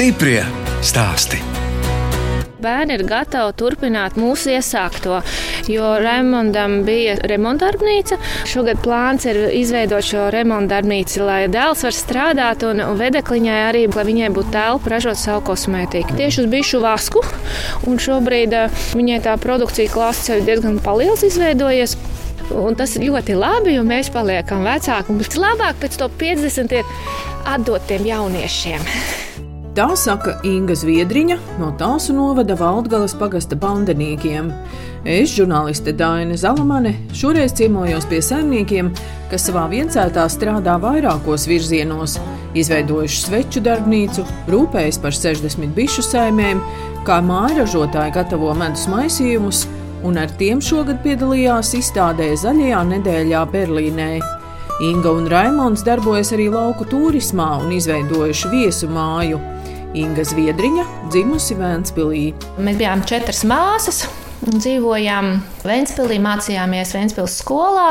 Stiprie stāsti. Bērni ir gatavi turpināt mūsu iesākto, jo Raimondam bija remontdarbnīca. Šogad plāns ir izveidot šo remontdarbnīcu, lai dēls var strādāt, un, vedekliņai arī, lai viņai būtu telpa ražot savu kosmētiku. Tieši uz bišu vasku, un šobrīd eh, viņai tā produkcija klāsts jau ir diezgan paliels izveidojies. Un tas ir ļoti labi, jo mēs paliekam vecāki. Un vislabāk pēc to 50 ir atdot tiem jauniešiem. Tā saka Inga Zviedriņa no Tāsu novada Valdgalas pagasta bandeniekiem. Es, žurnāliste Dāna Zalamane, šoreiz ciemojos pie saimniekiem, kas savā viencētā strādā vairākos virzienos, izveidojuši sveču darbnīcu, rūpējas par 60 bišu saimēm, kā mājražotāji gatavo medus maisījumus, un ar tiem šogad piedalījās izstādē Zaļajā nedēļā Berlīnē. Inga un Raimons darbojas arī lauku turismā un izveidojuši viesu māju. Inga Zviedriņa dzimusi Vēnspilī. Mēs bijām četras māsas. Dzīvojām Vēnspīlī, mācījāmies Vēnspīlas skolā,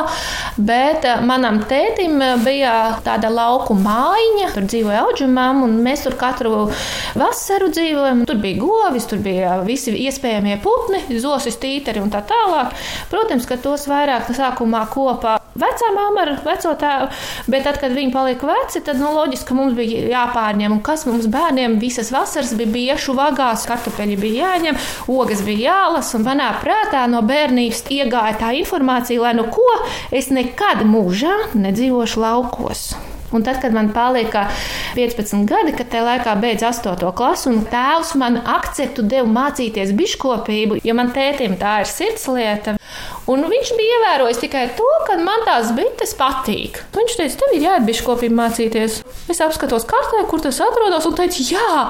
bet eh, manam tētim bija tāda lauku mājiņa. Tur dzīvoja auģumam, un mēs tur katru vasaru dzīvojam. Tur bija govis, tur bija visi iespējamie putni, zosis, tīteri un tā tālāk. Protams, ka tos vairāk sākumā kopā vecā mamma ar veco tēvu, bet tad, kad viņi palika veci, tad nu, loģiski, mums bija jāpārņem. Un kas mums bērniem visas vasaras bija biešu vagās, kartupeļi bija jāņem, ogas bija jālas, un manā prātā no bērnības iegāja tā informācija, lai nu ko es nekad mūžā nedzīvošu laukos. Un tad, kad man palika 15 gadi, kad tajā laikā beidz 8. klasu, un tēvs man akceptu deva mācīties biškopību, jo man tētim tā ir sirdslieta. Un viņš bija ievērojis tikai to, ka man tās bites patīk. Viņš teica, tev ir jāiet biškopību mācīties. Es apskatos kartē, kur tas atrodas, un teicu, jā,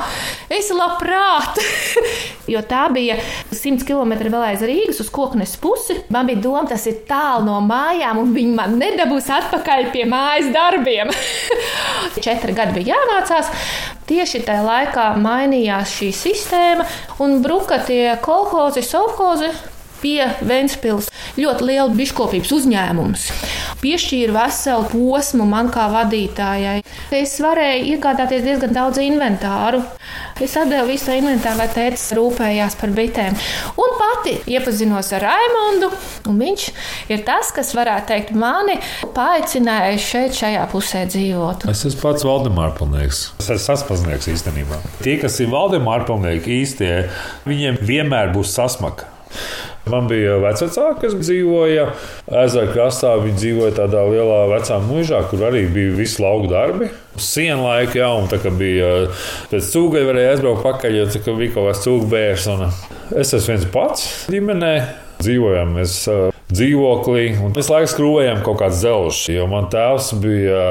es labprāt. jo tā bija 100 km vēl aiz Rīgas uz koknes pusi. Man bija doma, tas ir tālu no mājām, un viņi man nedabūs atpakaļ pie mājas darbiem. Četri gadi bija jāmācās. Tieši tajā laikā mainījās šī sistēma, un bruka tie kolhozi, sovhozi pie Vēncpils ļoti liela biškopības uzņēmums. Piešķīra veselu posmu man kā vadītājai. Es varēju iegādāties diezgan daudz inventāru. Es atdevu visu inventāru, lai tēvs rūpējās par bitēm. Un pati iepazinos ar Raimondu, un viņš ir tas, kas varētu teikt mani paaicināja šeit, šajā pusē dzīvot. Es esmu pats Valdemāra pilnieks. Es esmu saspaznieks īstenībā. Tie, kas ir Valdemāra pilnieki īstie, viņiem vienmēr būs sasmaka. Man bija vecāki, kas dzīvoja ezera krastā. Viņi dzīvoja tādā lielā vecā mūžā, kur arī bija visi lauku darbi. Sienu laikā, jā, un tā kā bija pēc cūga, varēja aizbraukt pakaļ, jo tā bija kaut kāds cūga bērns. Es esmu viens pats ģimenē. Dzīvojam mēs dzīvoklī, un visu laiku skrūvējām kaut kādas zelžas. Jo man tēvs bija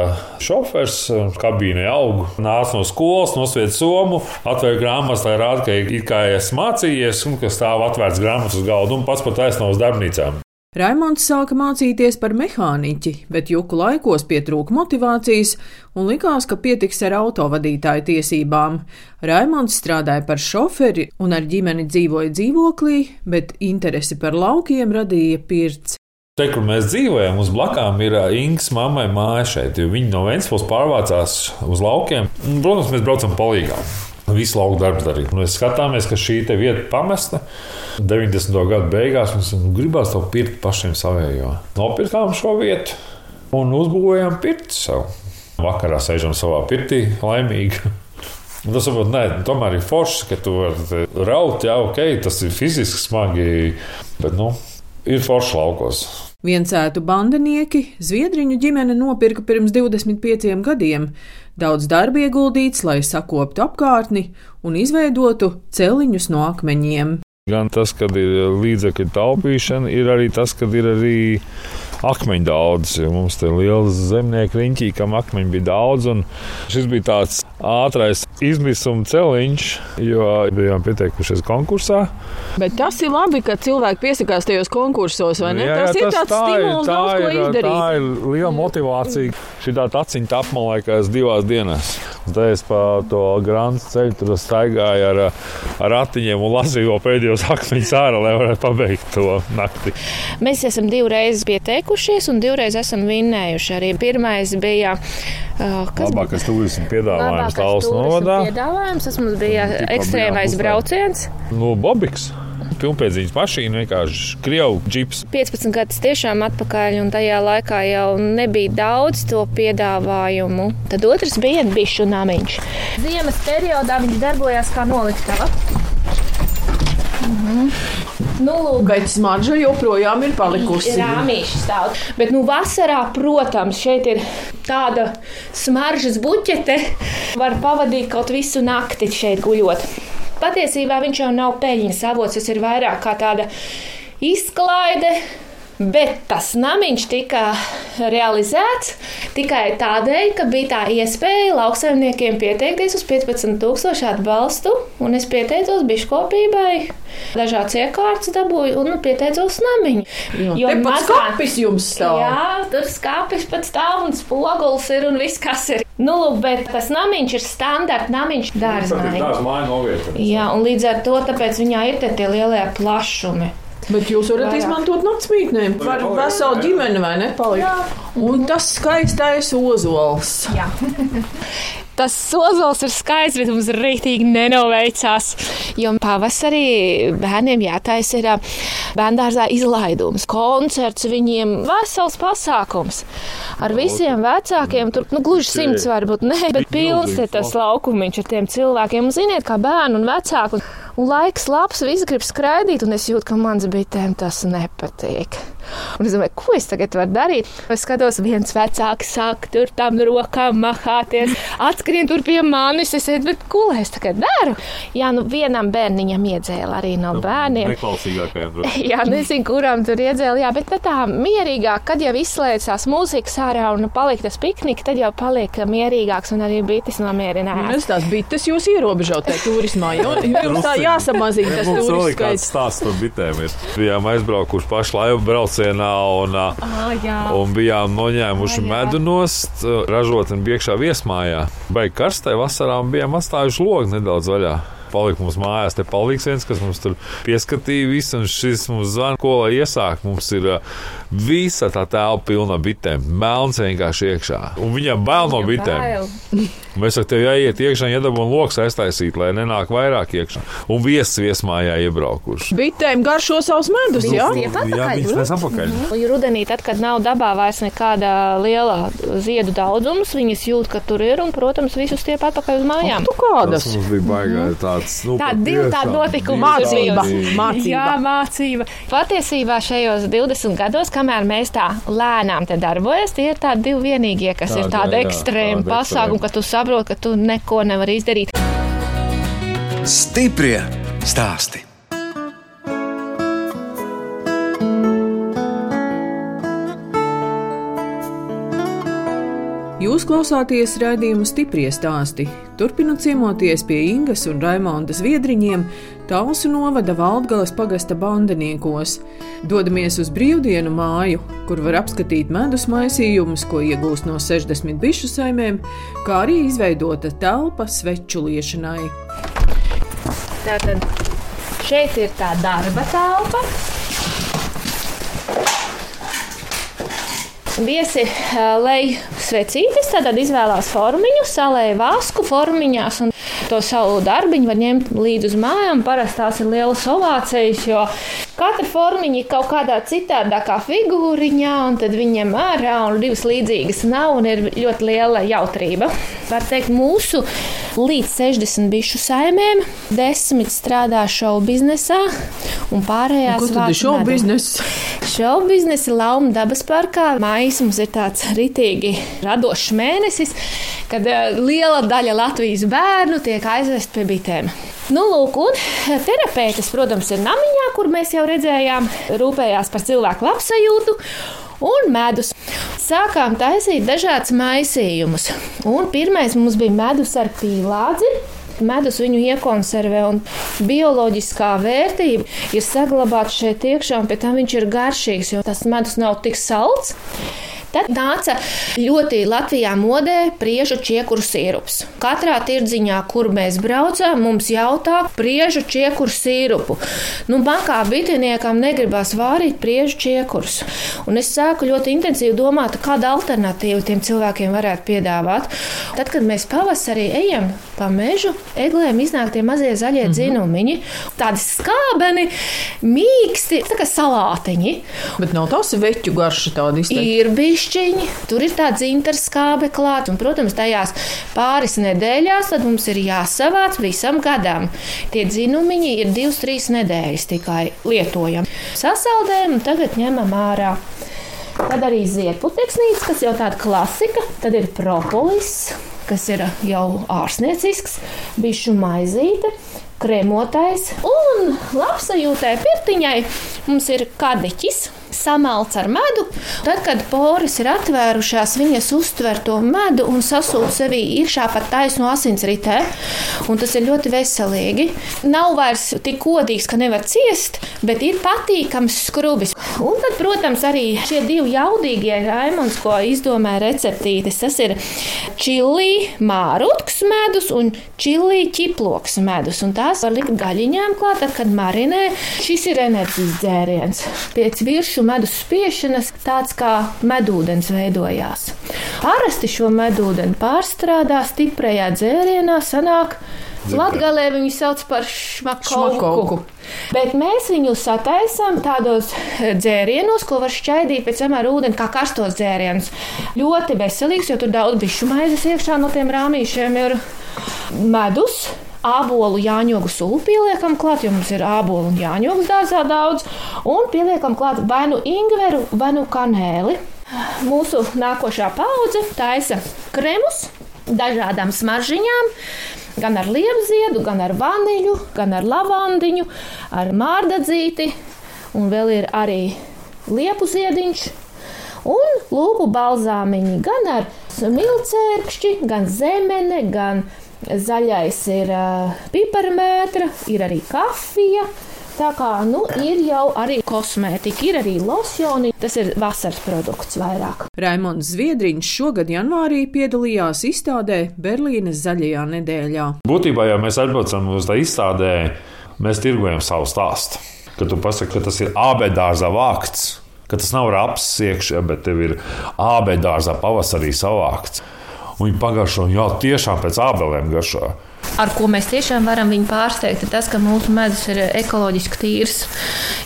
šofers, kabīnē augu. Nāca no skolas, nosvieda somu, atvēra grāmatas, lai rādītu, ka it kā esmu mācījies, un ka stāv atvērts grāmatas uz galda, un pats pat taisno uz darbnīcām. Raimonds sāka mācīties par mehāniķi, bet juku laikos pietrūka motivācijas un likās, ka pietiks ar autovadītāju tiesībām. Raimonds strādāja par šoferi un ar ģimeni dzīvoja dzīvoklī, bet interesi par laukiem radīja pirts. Te, kur mēs dzīvojam, uz blakām ir Ingas mammai māja šeit, jo viņi no Vēncpils pārvācās uz laukiem. Un, protams, mēs braucam palīgā. Visu lauku darbs darīt. Mēs skatāmies, ka šī vieta pamesta. 90. gada beigās mums gribās to pirkt pašiem savējo. Nopirkām šo vietu un uzbūvējām pirti sev. Vakarā sēžam savā pirtī, laimīgi. Un tas varbūt ne, tomēr ir forši, ka tu vari raut, jā, ok, tas ir fiziski smagi, bet nu, ir forši laukos. Viencētu bandinieki Zviedriņu ģimene nopirka pirms 25 gadiem. Daudz darba ieguldīts, lai sakoptu apkārtni un izveidotu celiņus no akmeņiem. Gan tas, kad ir līdzekļu taupīšana, ir arī tas, kad ir arī akmeņu daudz. Mums te ir liels zemnieku riņķī, kam akmeņu bija daudz. Šis bija tāds ātrais izmisuma celiņš, jo bijām pieteikušies konkursā. Bet tas ir labi, ka cilvēki piesakās tajos konkursos, vai ne? Jā, tas jā, ir tāds tā stimuls, tā daudz ko izdarīt. tā ir liela motivācija. Šī tā taciņa apmalēkās divās dienās. Tad es pa to grāmatu ceļu tur staigāju ar, ar ratiņiem un lasīju pēdējos akmeņus ārā, lai varētu pabeigt to nakti. Mēs esam divreiz pieteikušies un divreiz esam vinnējuši. Arī pirmais bija kas Labākais turismu piedāvājums Tāls novadā. Piedāvājums, tas mums bija ekstrēmais brauciens. Nu, Bobiks. Pilnpēdzīņas mašīna, vienkārši krievu džips. 15 gadus tiešām atpakaļ, un tajā laikā jau nebija daudz to piedāvājumu. Tad otrs bija bišu namiņš. Ziemas periodā viņš darbojās kā noliktava. Mhm. Nu, Bet smarža joprojām ir palikusi. Rāmīši stāv. Bet, nu, vasarā, protams, šeit ir tāda smaržas buķete. Var pavadīt kaut visu nakti šeit guļot. Patiesībā viņš jau nav peļņas avots, tas ir vairāk kā tāda izklaide. Bet tas namiņš tika realizēts tikai tādēļ, ka bija tā iespēja lauksaimniekiem pieteikties uz 15,000 atbalstu. Un es pieteicos biškopībai, dažādas iekārtas dabūju un nu, pieteicos namiņu. Jo te pat skapis jums stāv. Jā, tur skāpis pat stāv un spogulis ir un viss, kas ir. Nu, lūk, bet tas namiņš ir standarta namiņš novieta. Jā, un līdz ar to tāpēc viņā ir te tie lielie plašumi. Bet jūs varat Vairāk. izmantot naktsmītnēm. Var veselu ģimeni vai ne palikt. Un tas skaistais ozols. Jā. Tas sozols ir skaists, bet mums rītīgi nenoveicās. Jo pavasarī bērniem jātaisa ir ā, bērngārzā izlaidums, koncerts, viņiem vesels pasākums. Ar visiem vecākiem tur nu, gluži simts varbūt ne, bet pilns ir tas laukumiņš ar tiem cilvēkiem. Un ziniet, kā bērni un vecāki. Laiks labs, visi grib skraidīt, un es jūtu, ka mans bitēm tas nepatīk. Un es domāju, ko es tagad varu darīt? Es skatos, viens vecāks sāk tur tam rokām mahāties, atskrien tur pie manis. Es teicu, bet ko lai es tagad daru? Jā, nu vienam bērniņam iedzēla arī no bērniem. Neklausīgākajiem. droši. Jā, nezinu, kurām tur iedzēla, jā, bet tad tā mierīgāk, kad jau izslēdzās mūzikas ārā un palika tas pikniks, tad jau paliek mierīgāks un arī bites nomierinājās. Es tās bites jūs ierobežot tajā turismā, jo jums tā jāsamazina tas Mums vēl turistu ir kāds skaits. stāsts par bitēm. Ir. Bijām aizbraukuši pašu laivu braucienā un, ā, jā. un bijām noņēmuši jā. medu nost, ražotni bija iekšā viesmājā. Baigi karstai vasarā un bijām atstājuši logu nedaudz vaļā. Palika mums mājās, te palīgs viens, kas mums tur pieskatīja visu, un šis mums zvana, ko lai iesāk. Mums ir visa tā telpa pilna bitēm, melns vienkārši iekšā. Un viņam bail no bitēm. Mēs sakām, tev jāiet iekšā, iedabūjām lokus aiztaisīt, lai nenāk vairāk iekšā. Un viesis viesmājā iebraukuši. Bitēm garšo savus medus, jā? Jā, viņas nes apakaļ. Un Rudenī, tad, kad nav dabā vairs nekāda liela ziedu daudzums, viņas jūt, ka tur ir un, protams, visus tie atpakaļ uz mājām. Tu kādas? Tas mums bija baigājis tāds nu, Tā divi tādi notikumi Mācība. Mācība. Jā, mācība. Patiesībā šajos 20 gados, kamēr mēs tā lēnām te darbojamies, tie ir tādi divi vienīgie, kas Tā, ir tādi jā, ekstrēmi pasākumi, ka tu saproti, ka tu neko nevari izdarīt. Stiprie stāsti. Jūs klausāties raidījumu stipri stāstī. Turpinot ciemoties pie Ingas un Raimonda Zviedriņiem, Tausu novada Valdgales pagasta bandiniekos. Dodamies uz brīvdienu māju, kur var apskatīt medus maisījumus, ko iegūst no 60 bišu saimēm, kā arī izveidota telpa sveču liešanai. Tātad šeit ir tā darba telpa. Viesi lej svecītes, tad izvēlās formiņu, salēja vasku formiņās to savu darbiņu var ņemt līdzi uz mājām. Parasti tās ir lielas ovācijas, jo katra formiņa ir kaut kādā citādākā figūriņā, un tad viņiem ārā un divas līdzīgas nav un ir ļoti liela jautrība. Var teikt, mūsu līdz 60 bišu saimēm, 10 strādā šovu biznesā un pārējās tad ir šovu biznesa? Šovu biznesa Lauma dabas parkā. Mājas mums ir tāds ritīgi radošs mēnesis, kad eh, liela daļa Latvijas bērnu tiek aizvest pie bitēm. Nu, lūk, un terapeitis, protams, ir namiņā, kur mēs jau redzējām, rūpējās par cilvēku labsajūtu. Un medus. Sākām taisīt dažādus maisījumus. Un pirmais mums bija medus ar pīlādzi. Medus viņu iekonservē, un bioloģiskā vērtība ir saglabāta šeit iekšā, un pēc tam viņš ir garšīgs, jo tas medus nav tik salds. Tad nāca ļoti Latvijā modē priežu čiekuru sīrups. Katrā tirdziņā, kur mēs braucām, mums jautā priežu čiekuru sīrupu. Nu, man kā bitiniekam negribās vārīt priežu čiekurus. Un es sāku ļoti intensīvi domāt, kāda alternatīva tiem cilvēkiem varētu piedāvāt. Tad, kad mēs pavasarī ejam pa mežu, eglēm iznāk tie mazie zaļie mm -hmm. dzinumiņi, tādi skābeni, mīksti, tā kā salātiņi. Bet nav tās veķu garša tāda izteikta. Ir bišķiņi, tur ir tāds interskābe klāt, un, protams, tajās pāris nedēļās tad mums ir jāsavāc visam gadam. Tie dzinumiņi ir divas, trīs nedēļas tikai lietojam. Sasaldējam un tagad ņemam ārā. Tad arī ziedputekšnīts, kas jau tāda klasika, tad ir propolis, kas ir jau ārsniecisks, bišu maizīte, kremotais un labsajūtai pirtiņai mums ir kadeķis. Samalts ar medu. Tad, kad poras ir atvērušās, viņas uztver to medu un sasūta sevī iekšā pat taisno asinsritē. Tas ir ļoti veselīgi. Nav vairs tik kodīgs, ka nevar ciest, bet ir patīkams skrubis. Un tad, protams, arī šie divi jaudīgie raimons, ko izdomāja receptītes, tas ir čili mārutks medus un čili ķiploks medus. Un tās var likt gaļiņām klāt, tad, kad marinē. Šis ir enerģijas dzēriens. Pēc virsmu medus spiešanas tāds kā medūdens veidojās. Parasti šo medūdeni pārstrādā stiprajā dzērienā, sanāk Latvijā viņu sauc par šmakauku. Bet mēs viņu sataisām tādos dzērienos, ko var šķaidīt pēc tam ar ūdeni, kā karstos dzērienus. Ļoti veselīgs, jo tur daudz bišu maizes iekšā no tiem rāmīšiem ir medus. Ābolu jāņogu sulu pieliekam klāt, jo mums ir ābolu un jāņogu dārzā daudz. Un pieliekam klāt vai nu ingveru, vai nu kanēli. Mūsu nākošā paudze taisa kremus dažādām smaržiņām gan ar liepziedu, gan ar vaniļu, gan ar lavandiņu, ar mārdadzīti, un vēl ir arī liepu ziediņš. Un lūpu balzāmiņi gan ar smilcērkšķi, gan zemene, gan zaļais ir uh, piparmētra, ir arī kafija. Tā kā nu, ir jau arī kosmētika, ir arī losjoni. Tas ir vasaras produkts vairāk. Raimons Zviedriņš šogad janvārī piedalījās izstādē Berlīnes zaļajā nedēļā. Būtībā, ja mēs atbraucam uz tā izstādē, mēs tirgojam savu stāstu. Kad tu pasaki, ka tas ir ābēdārza vākts, ka tas nav raps iekšā, bet tev ir ābēdārza pavasarī savākts. Un viņi pagaršo, jā, tiešām pēc ābelēm garšo ar ko mēs tiešām varam viņu pārsteigt, ir tas, ka mūsu medus ir ekoloģiski tīrs.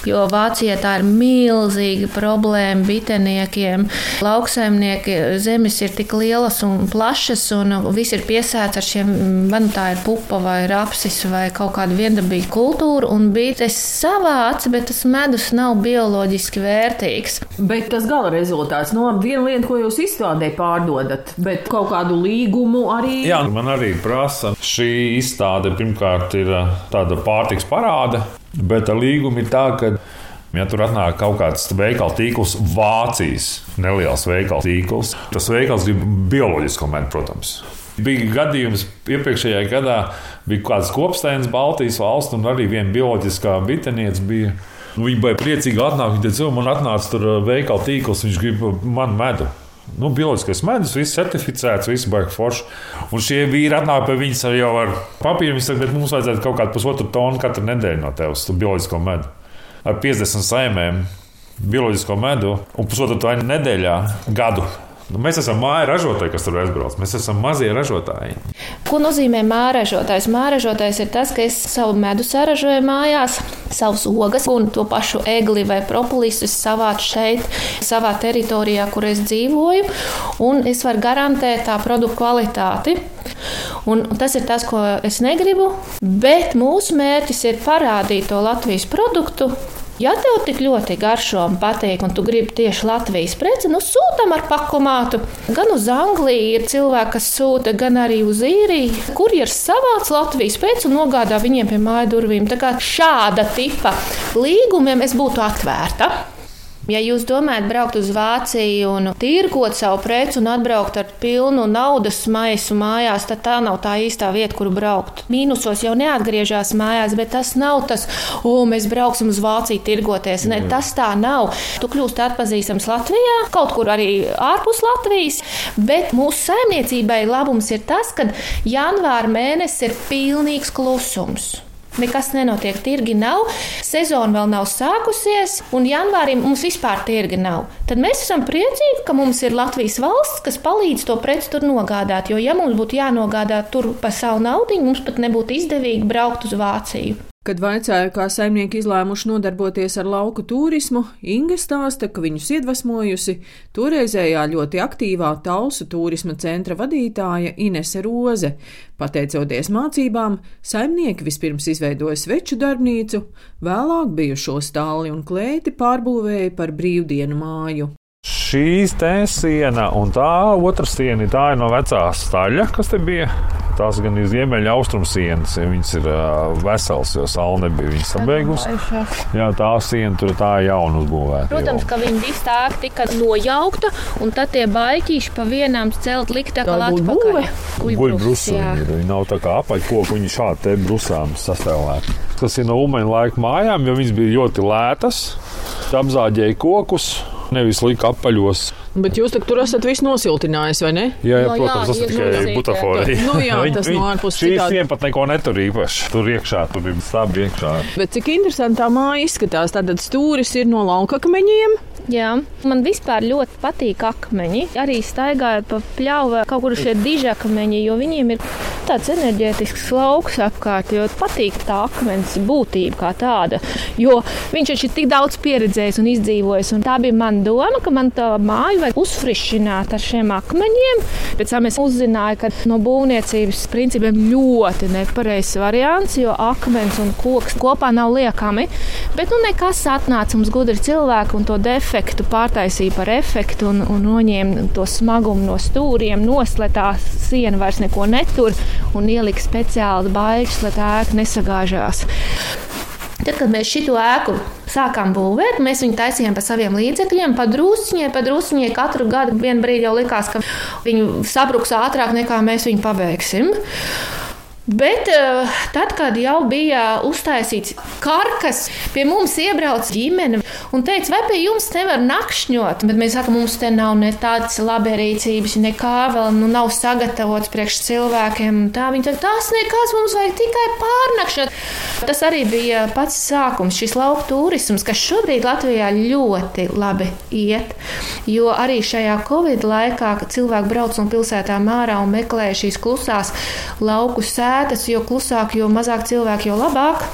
Jo Vācijā tā ir milzīga problēma biteniekiem. Lauksaimnieki zemes ir tik lielas un plašas, un viss ir piesēts ar šiem, man tā ir pupa vai rapsis vai kaut kāda viendabīga kultūra, un bites savāc, bet tas medus nav bioloģiski vērtīgs. Bet tas gala rezultāts, no nu, viena lieta, ko jūs izstrādē pārdodat, bet kaut kādu līgumu arī. Jā, man arī prasa šī izstāde pirmkārt ir tāda pārtiks parāde, bet ar līgumu ir tā, ka. Ja tur atnāk kaut kāds veikala tīkls, Vācijas neliels veikala tīkls, tas veikals grib bioloģisko medu, protams. Bija gadījums iepriekšējā gadā, bija kāds kopsteins Baltijas valsts, un arī viena bioloģiskā bitenieca bija. Viņa bija priecīga atnākt, viņa teica, man atnāca tur veikala tīkls, viņš grib man medu. Nu, bioloģiskais medus, viss certificēts, viss baigs forši. Un šie vīri atnāk pie viņas jau ar papīru. Viņi saka, mums vajadzētu kaut kādu pusotru tonu katru nedēļu no tevis, tu bioloģisko medu. Ar 50 saimēm bioloģisko medu un pusotru tonu nedēļā gadu. Nu, mēs esam māja ražotāji, kas tur aizbrauc. Mēs esam mazie ražotāji. Ko nozīmē māražotājs? Māražotājs ir tas, ka es savu medu saražoju mājās, savus ogas un to pašu egli vai propolisu savācu šeit, savā teritorijā, kur es dzīvoju, un es varu garantēt tā produktu kvalitāti. Un tas ir tas, ko es negribu, bet mūsu mērķis ir parādīt to Latvijas produktu Ja tev tik ļoti garšo un patīk, un tu gribi tieši Latvijas preci, nu sūtam ar pakomātu. Gan uz Angliju ir cilvēki, kas sūta, gan arī uz īriju. Kurjeris savāc Latvijas preci un nogādā viņiem pie māju durvīm. Tā kā šāda tipa līgumiem es būtu atvērta. Ja jūs domājat braukt uz Vāciju un tirgot savu preci un atbraukt ar pilnu naudas maisu mājās, tad tā nav tā īstā vieta, kur braukt. Mīnusos jau neatgriežas mājās, bet tas nav tas, o, mēs brauksim uz Vāciju tirgoties. Ne, tas tā nav. Tu kļūsti atpazīstams Latvijā, kaut kur arī ārpus Latvijas, bet mūsu saimniecībai labums ir tas, ka janvāra mēnesis ir pilnīgs klusums. Nekas nenotiek, tirgi nav, sezona vēl nav sākusies, un janvārī mums vispār tirgi nav. Tad mēs esam priecīgi, ka mums ir Latvijas valsts, kas palīdz to preci tur nogādāt. Jo, ja mums būtu jānogādā tur pa savu naudu, mums pat nebūtu izdevīgi braukt uz Vāciju. Kad vaicāja, kā saimnieki izlēmuši nodarboties ar lauku turismu, Inga stāsta, ka viņus iedvesmojusi toreizējā ļoti aktīvā Talsu turisma centra vadītāja Inese Roze. Pateicoties mācībām, saimnieki vispirms izveidoja sveču darbnīcu, vēlāk bijušo stāli un klēti pārbūvēja par brīvdienu māju. Šīs te siena un tā otra siena, tā ir no vecās staļa, kas te bija. Tās gan ir ziemeļa austrumu sienas, ja viņas ir uh, veselas, jo saule nebija viņas sabeigusi. Jā, tā siena tur tā jauna uzbūvēta. Protams, ka viņi visi tā tika nojaukta, un tad tie baļķīši pa vienām celt likta kā atpakaļ. Guļbrusumi ir. Viņi nav tā kā apaļkoki, viņi šādi te brusām sastāvēti. Tas ir no umeņa laika mājām, jo viņas bija ļoti lētas, apzāģēja kokus nevis lika apaļos. Bet jūs tur esat visu nosiltinājis, vai ne? Jā, jā, no, protams, jā, tas ir tikai butaforija. Nu, jā, tas no ārpus šīs citādi... pat neko netur īpaši. Tur iekšā, tur ir sabi iekšā. Bet cik interesanti tā māja izskatās, tad stūris ir no laukakmeņiem. Jā, man vispār ļoti patīk akmeņi. Arī staigājot pa pļauju, kaut kur šie dižakmeņi, jo viņiem ir tāds enerģētisks lauks apkārt. Jo patīk tā akmens būtība kā tāda. Jo viņš ir tik daudz pieredzējis un izdzīvojis. Un tā bija mana doma, ka man tā māja vajag uzfrišināt ar šiem akmeņiem. Pēc tam es uzzināju, ka no būvniecības principiem ļoti nepareizs variants, jo akmens un koks kopā nav liekami. Bet nu nekas atnāca mums gudri cilvēki un to defektu efektu pārtaisīja par efektu un, un noņēma to smagumu no stūriem, noslēgta siena vairs neko netur un ielika speciāli baļķis, lai tā ēka nesagāžās. Tad, kad mēs šo ēku sākām būvēt, mēs viņu taisījām par saviem līdzekļiem, pa drusciņai, pa drusciņai. Katru gadu vienā brīdī jau likās, ka viņi sabruks ātrāk nekā mēs viņu pabeigsim. Bet eh, tad, kad jau bija uztaisīts karkas, pie mums iebrauca ģimene un teica, vai pie jums nevar nakšņot. Bet mēs sakām, mums te nav ne tādas labierīcības, nekā vēl nu, nav sagatavots priekš cilvēkiem. Tā viņi teica, tas nekas, mums vajag tikai pārnakšņot. Tas arī bija pats sākums, šis lauku turisms, kas šobrīd Latvijā ļoti labi iet. Jo arī šajā Covid laikā, cilvēki brauc no pilsētām ārā un meklē šīs klusās lauku sēdes, sētas, jo klusāk, jo mazāk cilvēku, jo labāk.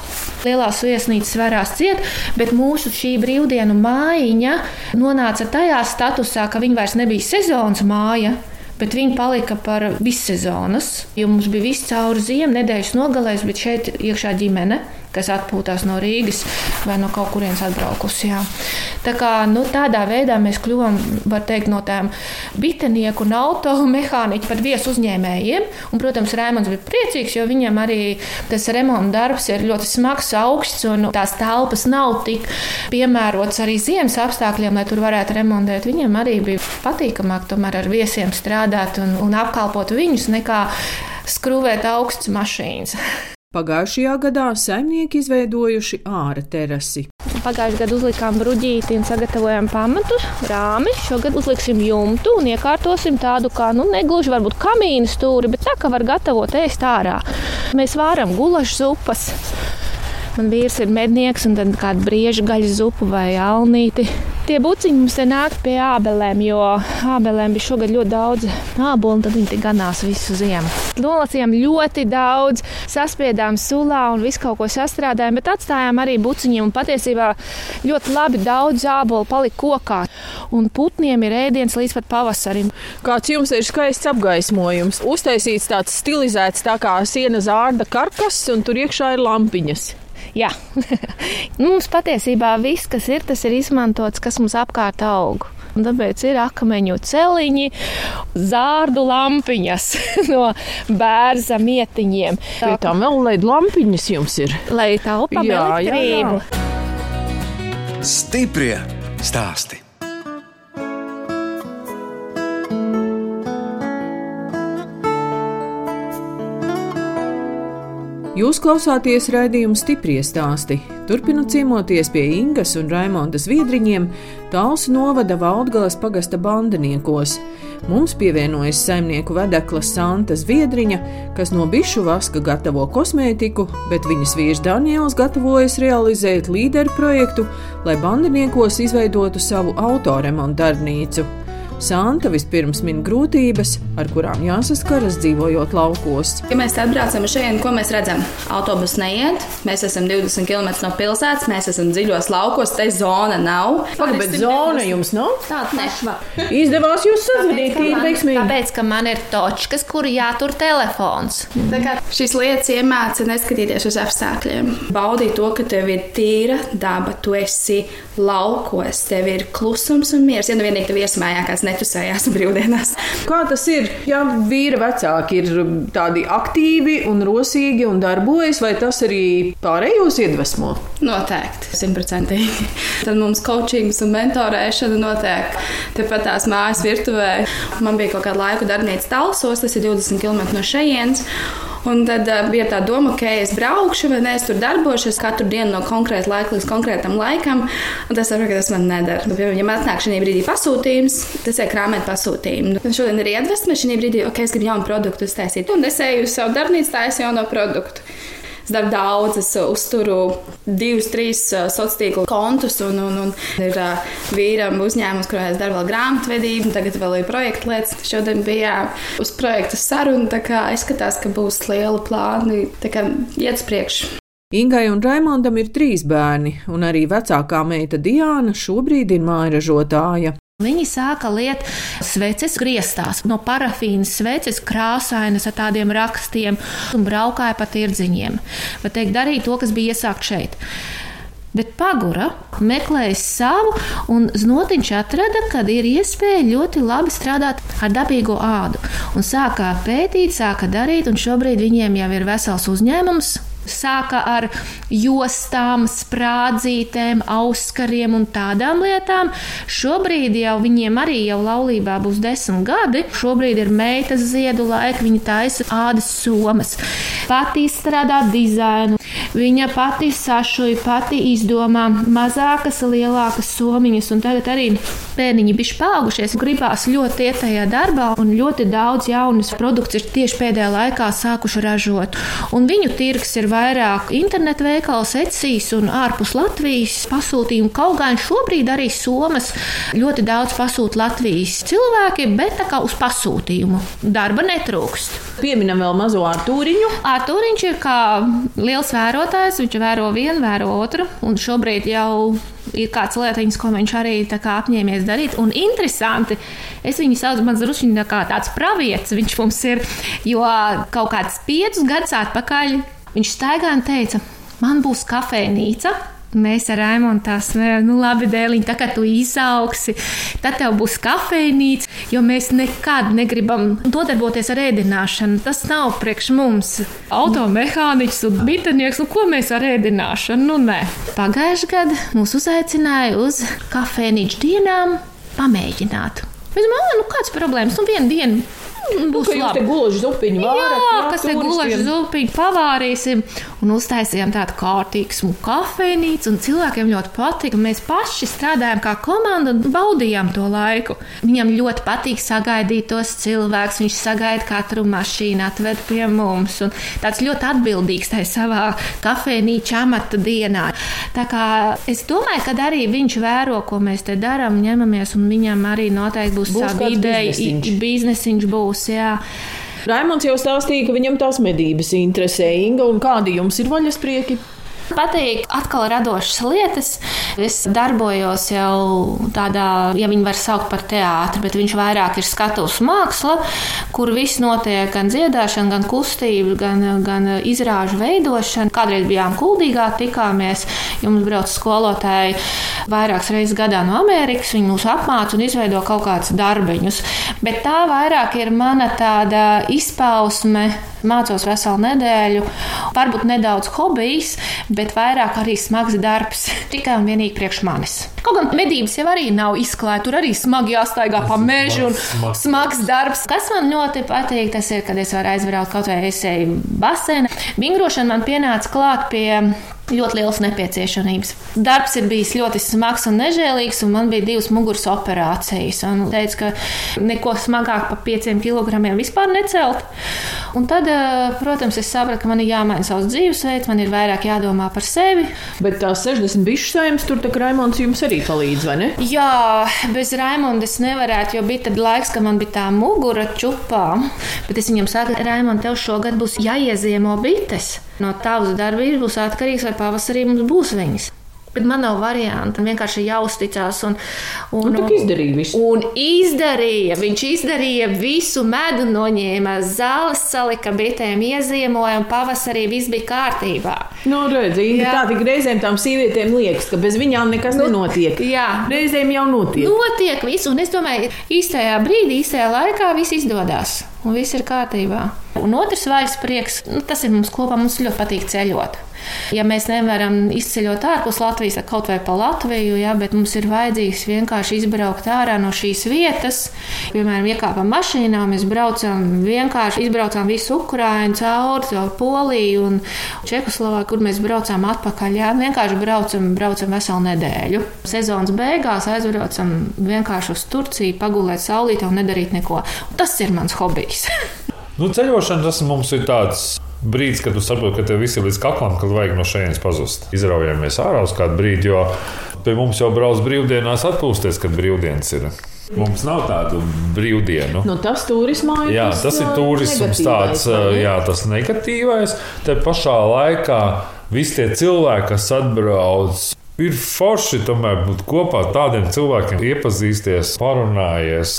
Lielās viesnīcas varās ciet, bet mūsu šī brīvdienu mājiņa nonāca tajā statusā, ka viņa vairs nebija sezonas māja. Bet viņi palika par vissezonas, jo mums bija viss cauri ziemu, nedēļas nogalēs, bet šeit iekšā ģimene kas atpūtās no Rīgas vai no kaut kurienes atbraukusi. Jā. Tā kā, nu, tādā veidā mēs kļuvām teikt, no tām bitenieku un automehāniķu pat viesu uzņēmējiem. Un, protams, Rēmons bija priecīgs, jo viņam arī tas remonta darbs ir ļoti smags, augsts un tās telpas nav tik piemērotas arī ziemas apstākļiem, lai tur varētu remontēt. Viņam arī bija patīkamāk tomēr ar viesiem strādāt un, un apkalpot viņus nekā skrūvēt augstas mašīnas. Pagājušajā gadā saimnieki izveidojuši ārā terasi. Pagājušajā gadā uzlikām bruģīti un sagatavojām pamatu, rāmi. Šogad uzliksim jumtu un iekārtosim tādu kā, nu, negluži varbūt kamīnu stūri, bet tā, ka var gatavot ēst ārā. Mēs vāram gulašu zupas. Man vīrs ir mednieks un tad kāda brieža gaļas zupa vai alnīti. Tie buciņi mums te nāk pie ābelēm, jo ābelēm bija šogad ļoti daudz ābolu, un tad viņi ganās visu ziemu. Nolasījām ļoti daudz, saspiedām sulā un visu kaut ko sastrādājām, bet atstājām arī buciņiem. Patiesībā ļoti labi daudz ābolu palika kokā, un putniem ir ēdiens līdz pat pavasarim. Kāds jums ir skaists apgaismojums? Uztaisīts tāds stilizēts tā kā siena zārda karkas, un tur iekšā ir lampiņas. Jā, mums patiesībā viss, kas ir, tas ir izmantots, kas mums apkārt aug. Un tāpēc ir akmeņu celiņi, zārdu lampiņas no bērza mietiņiem. Pie tam vēl LED lampiņas jums ir. Lai taupām elektrību. Stiprie stāsti. Jūs klausāties raidījuma stipri stāstī. Turpinot ciemoties pie Ingas un Raimondas viedriņiem, tāls novada Valdgalas pagasta bandiniekos. Mums pievienojas saimnieku vedekla Santa Zviedriņa, kas no bišu vaska gatavo kosmētiku, bet viņas vīrs Daniels gatavojas realizēt līderu projektu, lai bandiniekos izveidotu savu autoremontu darbnīcu. Santa vispirms min grūtības, ar kurām jāsaskaras dzīvojot laukos. Ja mēs atbraucam šeit, ko mēs redzam? Autobus neiet, mēs esam 20 km no pilsētas, mēs esam dziļos laukos, te zona nav. Pagaid, bet zona jums nav? Tāda nešva. Izdevās jūs sazvanīt, ir veiksmīgi. Tāpēc, ka man ir točkas, kur jātur telefons. Tā kā šīs lietas iemāca neskatīties uz apstākļiem. Baudīt to, ka tev ir tīra daba, tu esi laukos, tev ir klusums un miers. Ja nu vienīgi tev iesmējā kāds netusējās brīvdienās. Kā tas ir, ja vīra vecāki ir tādi aktīvi un rosīgi un darbojas, vai tas arī pārējos iedvesmo? Noteikti, simtprocentīgi. Tad mums coachings un mentorēšana notiek tepat tās mājas virtuvē. Man bija kaut kāda laika darbnīca Talsos, tas ir 20 km no šejienes. Un tad uh, bija tā doma, ka es braukšu, vai ne, es tur darbošos katru dienu no konkrēta laika līdz konkrētam laikam. Un tas, saprotu, tas man nedara. Nu, piemēram, ja man atnāk šī brīdī pasūtījums, tas ir krāmēt pasūtījumu. Un šodien ir iedvesma šī brīdī, ok, es gribu jaunu produktu uztaisīt. Un es eju uz savu darbnīcu, tā es jauno produktu. Es daru daudz, es uzturu divus, trīs uh, sociālo tīklu kontus, un, un, un ir uh, vīram uzņēmums, kurā es daru vēl grāmatvedību, un tagad vēl ir projekta lietas. Šodien bija uz projekta saruna, tā kā izskatās, ka būs liela plāni, tā kā iet uz priekšu. Ingai un Raimondam ir trīs bērni, un arī vecākā meita Diana šobrīd ir mājražotāja. Viņi sāka liet sveces griestās, no parafīnas sveces, krāsainas ar tādiem rakstiem, un braukāja pa tirdziņiem. Bet teikt, darīja to, kas bija iesākt šeit. Bet pagura meklēja savu, un znotiņš atrada, ka ir iespēja ļoti labi strādāt ar dabīgo ādu. Un sāka pētīt, sāka darīt, un šobrīd viņiem jau ir vesels uzņēmums, sāka ar jostām, sprādzītēm, auskariem un tādām lietām. Šobrīd jau viņiem arī jau laulībā būs desmit gadi. Šobrīd ir meitas ziedu laika, viņa taisa ādas somas. Pati izstrādā dizainu, viņa pati sašuja, pati izdomā mazākas, lielākas somiņas, un tagad arī bērniņi bišķi paaugušies, gribās ļoti iet tajā darbā, un ļoti daudz jaunas produkts ir tieši pēdējā laikā sākuši ražot. Un viņu tirgs ir vairāk internetu veikals, ecīs un ārpus Latvijas pasūtījumu. Kaut gan šobrīd arī Somas ļoti daudz pasūta Latvijas cilvēki, bet tā kā uz pasūtījumu darba netrūkst. Pieminam vēl mazo Artūriņu. Artūriņš ir kā liels vērotājs, viņš vēro vienu, vēro otru, un šobrīd jau ir kāds lietiņas, ko viņš arī tā apņēmies darīt. Un interesanti, es viņu saucu mans druskuļi kā tāds pravietis, viņš mums ir, jo kaut kāds piecus gadus atpakaļ viņš staigāja un teica, man būs kafejnīca. Mēs ar Raimonu tā smējām, nu labi, dēliņ, tā kā tu izaugsi, tad tev būs kafejnīca, jo mēs nekad negribam nodarboties ar ēdināšanu. Tas nav priekš mums. Automehāniķis un bitinieks, nu ko mēs ar ēdināšanu? Nu nē. Pagājušajā gadā mūs uzaicināja uz kafejnīcu dienām pamēģināt. Mēs domājam, nu kāds problēmas? Nu vienu dienu Būs nu, labi. Gulaži zupiņu vārat, jā, jā, kas te gulaži zupiņu pavārīsim un uztaisījām tādu kārtīgu kafejnīcu un cilvēkiem ļoti patika. Mēs paši strādājām kā komanda un baudījām to laiku. Viņam ļoti patīk sagaidīt tos cilvēkus. Viņš sagaida katru mašīnu, atved pie mums un tāds ļoti atbildīgs tajā savā kafejnīča amata dienā. Tā kā es domāju, ka arī viņš vēro, ko mēs te darām, ņemamies un viņam arī noteikti būs, būs sava ideja, biznesiņš būs būs. Jā. Raimons jau stāstīja, ka viņam tās medības interesē Inga, kādi jums ir vaļas prieki? Patīk atkal radošas lietas. Es darbojos jau tādā, ja viņi var saukt par teātri, bet viņš vairāk ir skatuves māksla, kur viss notiek gan dziedāšana, gan kustība, gan, gan izrāžu veidošana. Kādreiz bijām kuldīgā, tikāmies, jums brauc skolotāji vairākas reizes gadā no Amerikas. Viņi mūs apmāca un izveido kaut kādus darbiņus. Bet tā vairāk ir mana tāda izpausme Mācos veselu nedēļu, varbūt nedaudz hobijs, bet vairāk arī smags darbs. Tikai un vienīgi priekš manis. Kaut gan medības jau arī nav izklāta, tur arī smagi jāstaigā pa mežu un Smags. smags darbs. Kas man ļoti patīk, tas ir, kad es varu aizbraukt kaut vai es eju basēnā. Vingrošana man pienāca klāt pie ļoti lielas nepieciešamības. Darbs ir bijis ļoti smags un nežēlīgs, un man bija divas muguras operācijas. Un teica, ka neko smagāk par pieciem kilogramiem vispār necelt. Un tad, eh, protams, es sapratu, ka man ir jāmaina savs dzīvesveids, man ir vairāk jādomā par sevi. Bet tās 60 bišu saimnes tur tā kā Raimons jums arī palīdz, vai ne? Jā, bez Raimonda es nevarētu, jo bija tad laiks, kad man bija tā mugura čupā. Bet es viņam saku, Raimond, tev šogad būs jāieziemo bites. No tavas darbības būs atkarīgs, vai pavasarī mums būs viņas. Bet man nav variantu. Man vienkārši jāuzticas. Un, un, Nu, izdarīja visu. Un izdarīja. Viņš izdarīja visu medu, noņēma zāles, salika bitēm, ieziemoja, un pavasarī viss bija kārtībā. Nu, redziet, tā tik reizēm tām sievietēm liekas, ka bez viņām nekas nenotiek. jā. Reizēm jau notiek. Notiek viss, un es domāju, īstajā brīdī, īstajā laikā viss izdodas. Un viss ir kārtībā. Un otrs vairs prieks, nu, tas ir mums kopā. Mums ļoti patīk ceļot. Ja mēs nevaram izceļot ārpus Latvijas, tad kaut vai pa Latviju, jā, bet mums ir vajadzīgs vienkārši izbraukt ārā no šīs vietas. Piemēram, iekāpam mašīnā, mēs braucam vienkārši izbraucām visu Ukraiņu cauri, caur Poliju un Čehoslovākiju, kur mēs braucām atpakaļ. Jā, vienkārši braucam, braucam veselu nedēļu. Sezonas beigās aizbraucam vienkārši uz Turciju, pagulēt saulītē un nedarīt neko. Tas ir mans hobijs. Nu, ceļošana tas mums ir tāds. Brīdis, kad tu saproti, ka tev viss ir līdz kaklam, kad vajag no šejienes pazust. Izraujāmies ārā uz kādu brīdi, jo pie mums jau brauc brīvdienās atpūsties, kad brīvdienas ir. Mums nav tādu brīvdienu. Nu, tas turismā ir. Jā, tas, ir turisms, tāds jā, tas negatīvais. Te pašā laikā visi tie cilvēki, kas atbrauc, ir forši tomēr būt kopā ar tādiem cilvēkiem, iepazīsties, parunājies.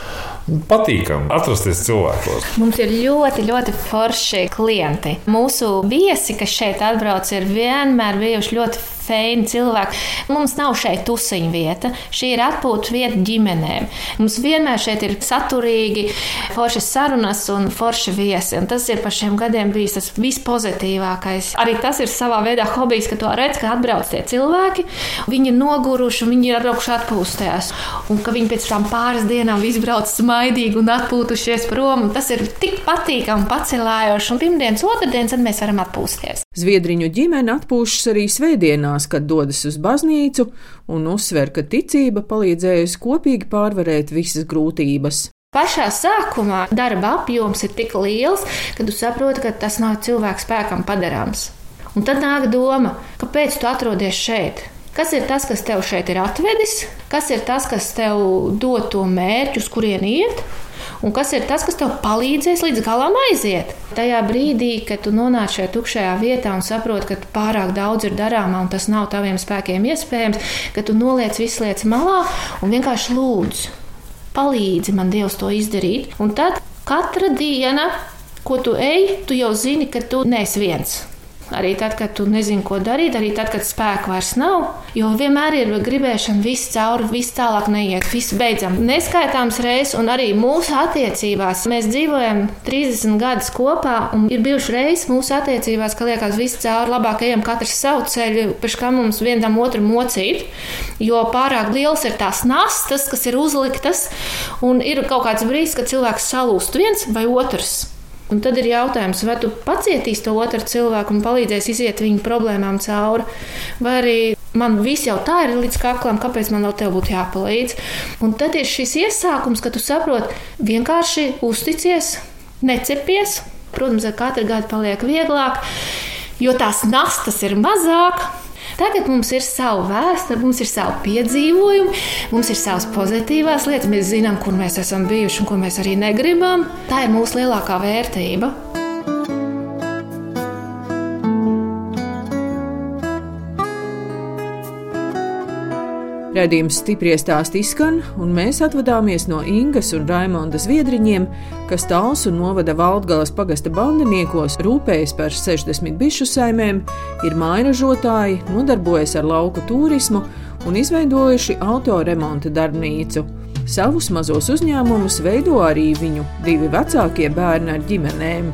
Patīkami atrasties cilvēkos. Mums ir ļoti, ļoti forši klienti. Mūsu viesi, kas šeit atbrauc, ir vienmēr bijuši ļoti feini cilvēki. Mums nav šeit tusiņu vieta. Šī ir atpūta vieta ģimenēm. Mums vienmēr šeit ir saturīgi, forši sarunas un forši viesi. Un tas ir par šiem gadiem bijis tas vispozitīvākais. Arī tas ir savā veidā hobijs, ka to redz, ka atbrauc tie cilvēki. Viņi ir noguruši, viņi ir atbraukuši atpūstēs. Un ka viņi pēc tam pāris dienām izbrauc smaidīgi un atpūtušies prom. Un tas ir tik patīkami, pacelājoši. Un pirmdienas, otrdienas, tad mēs varam atpūsties. Zviedriņu ģimene atpūšas arī svētdienās, kad dodas uz baznīcu un uzsver, ka ticība palīdzējusi kopīgi pārvarēt visas grūtības. Pašā sākumā darba apjoms ir tik liels, ka tu saproti, ka tas nav cilvēku spēkam padarāms. Un tad nāk doma, kāpēc tu atrodies šeit? Kas ir tas, kas tev šeit ir atvedis? Kas ir tas, kas tev dod to mērķu, uz kurien iet? Un kas ir tas, kas tev palīdzēs līdz galam aiziet? Tajā brīdī, kad tu nonāc šajā tukšajā vietā un saproti, ka pārāk daudz ir darāmā un tas nav taviem spēkiem iespējams, ka tu noliec visas lietas malā un vienkārši lūdz, palīdzi man Dievs to izdarīt. Un tad katra diena, ko tu ej, tu jau zini, ka tu neesi viens. Arī tad, kad tu nezini, ko darīt, arī tad, kad spēka vairs nav. Jo vienmēr ir gribēšana, viss cauri, viss tālāk neiet, viss beidzam. Neskaitāms reizes, un arī mūsu attiecībās. Mēs dzīvojam 30 gadus kopā, un ir bijuši reizes mūsu attiecībās, ka liekas, viss cauri, labāk ejam katrs savu ceļu, pēc kā mums vienam otru mocīt. Jo pārāk liels ir tās nastas, kas ir uzliktas, un ir kaut kāds brīdis, kad cilvēks salūst viens vai otrs. Un tad ir jautājums, vai tu pacietīsi to otru cilvēku un palīdzēsi iziet viņu problēmām cauri, vai arī man viss jau tā ir līdz kaklam, kāpēc man vēl te būtu jāpalīdz. Un tad ir šis iesākums, ka tu saproti, vienkārši uzticies, necepies. Protams, ar katru gadu paliek vieglāk, jo tās nastas ir mazāk. Tagad mums ir sava vēsture, mums ir savi piedzīvojumi, mums ir savas pozitīvās lietas. Mēs zinām, kur mēs esam bijuši un ko mēs arī negribam. Tā ir mūsu lielākā vērtība. Radījums stipri stāstī izskan, un mēs atvadāmies no Ingas un Raimonda Zviedriņiem, kas tāls un novada Valdgalas pagasta bandiniekos, rūpējas par 60 bišu saimēm, ir mājražotāji, nodarbojas ar lauku turismu un izveidojuši autoremonta darbnīcu. Savus mazos uzņēmumus veido arī viņu divi vecākie bērni ar ģimenēm.